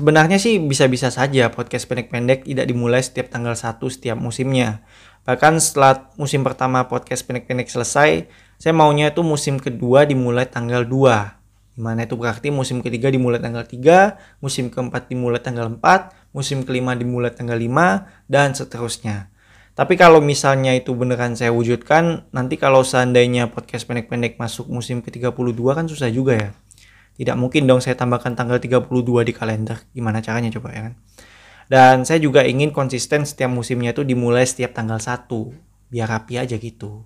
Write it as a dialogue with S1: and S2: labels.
S1: Sebenarnya sih bisa-bisa saja podcast pendek-pendek tidak dimulai setiap tanggal 1 setiap musimnya. Bahkan setelah musim pertama podcast pendek-pendek selesai, saya maunya itu musim kedua dimulai tanggal 2. Di mana itu berarti musim ketiga dimulai tanggal 3, musim keempat dimulai tanggal 4, musim kelima dimulai tanggal 5, dan seterusnya. Tapi kalau misalnya itu beneran saya wujudkan, nanti kalau seandainya podcast pendek-pendek masuk musim ke-32 kan susah juga ya. Tidak mungkin dong saya tambahkan tanggal 32 di kalender. Gimana caranya coba ya kan? Dan saya juga ingin konsisten setiap musimnya itu dimulai setiap tanggal 1. Biar rapi aja gitu.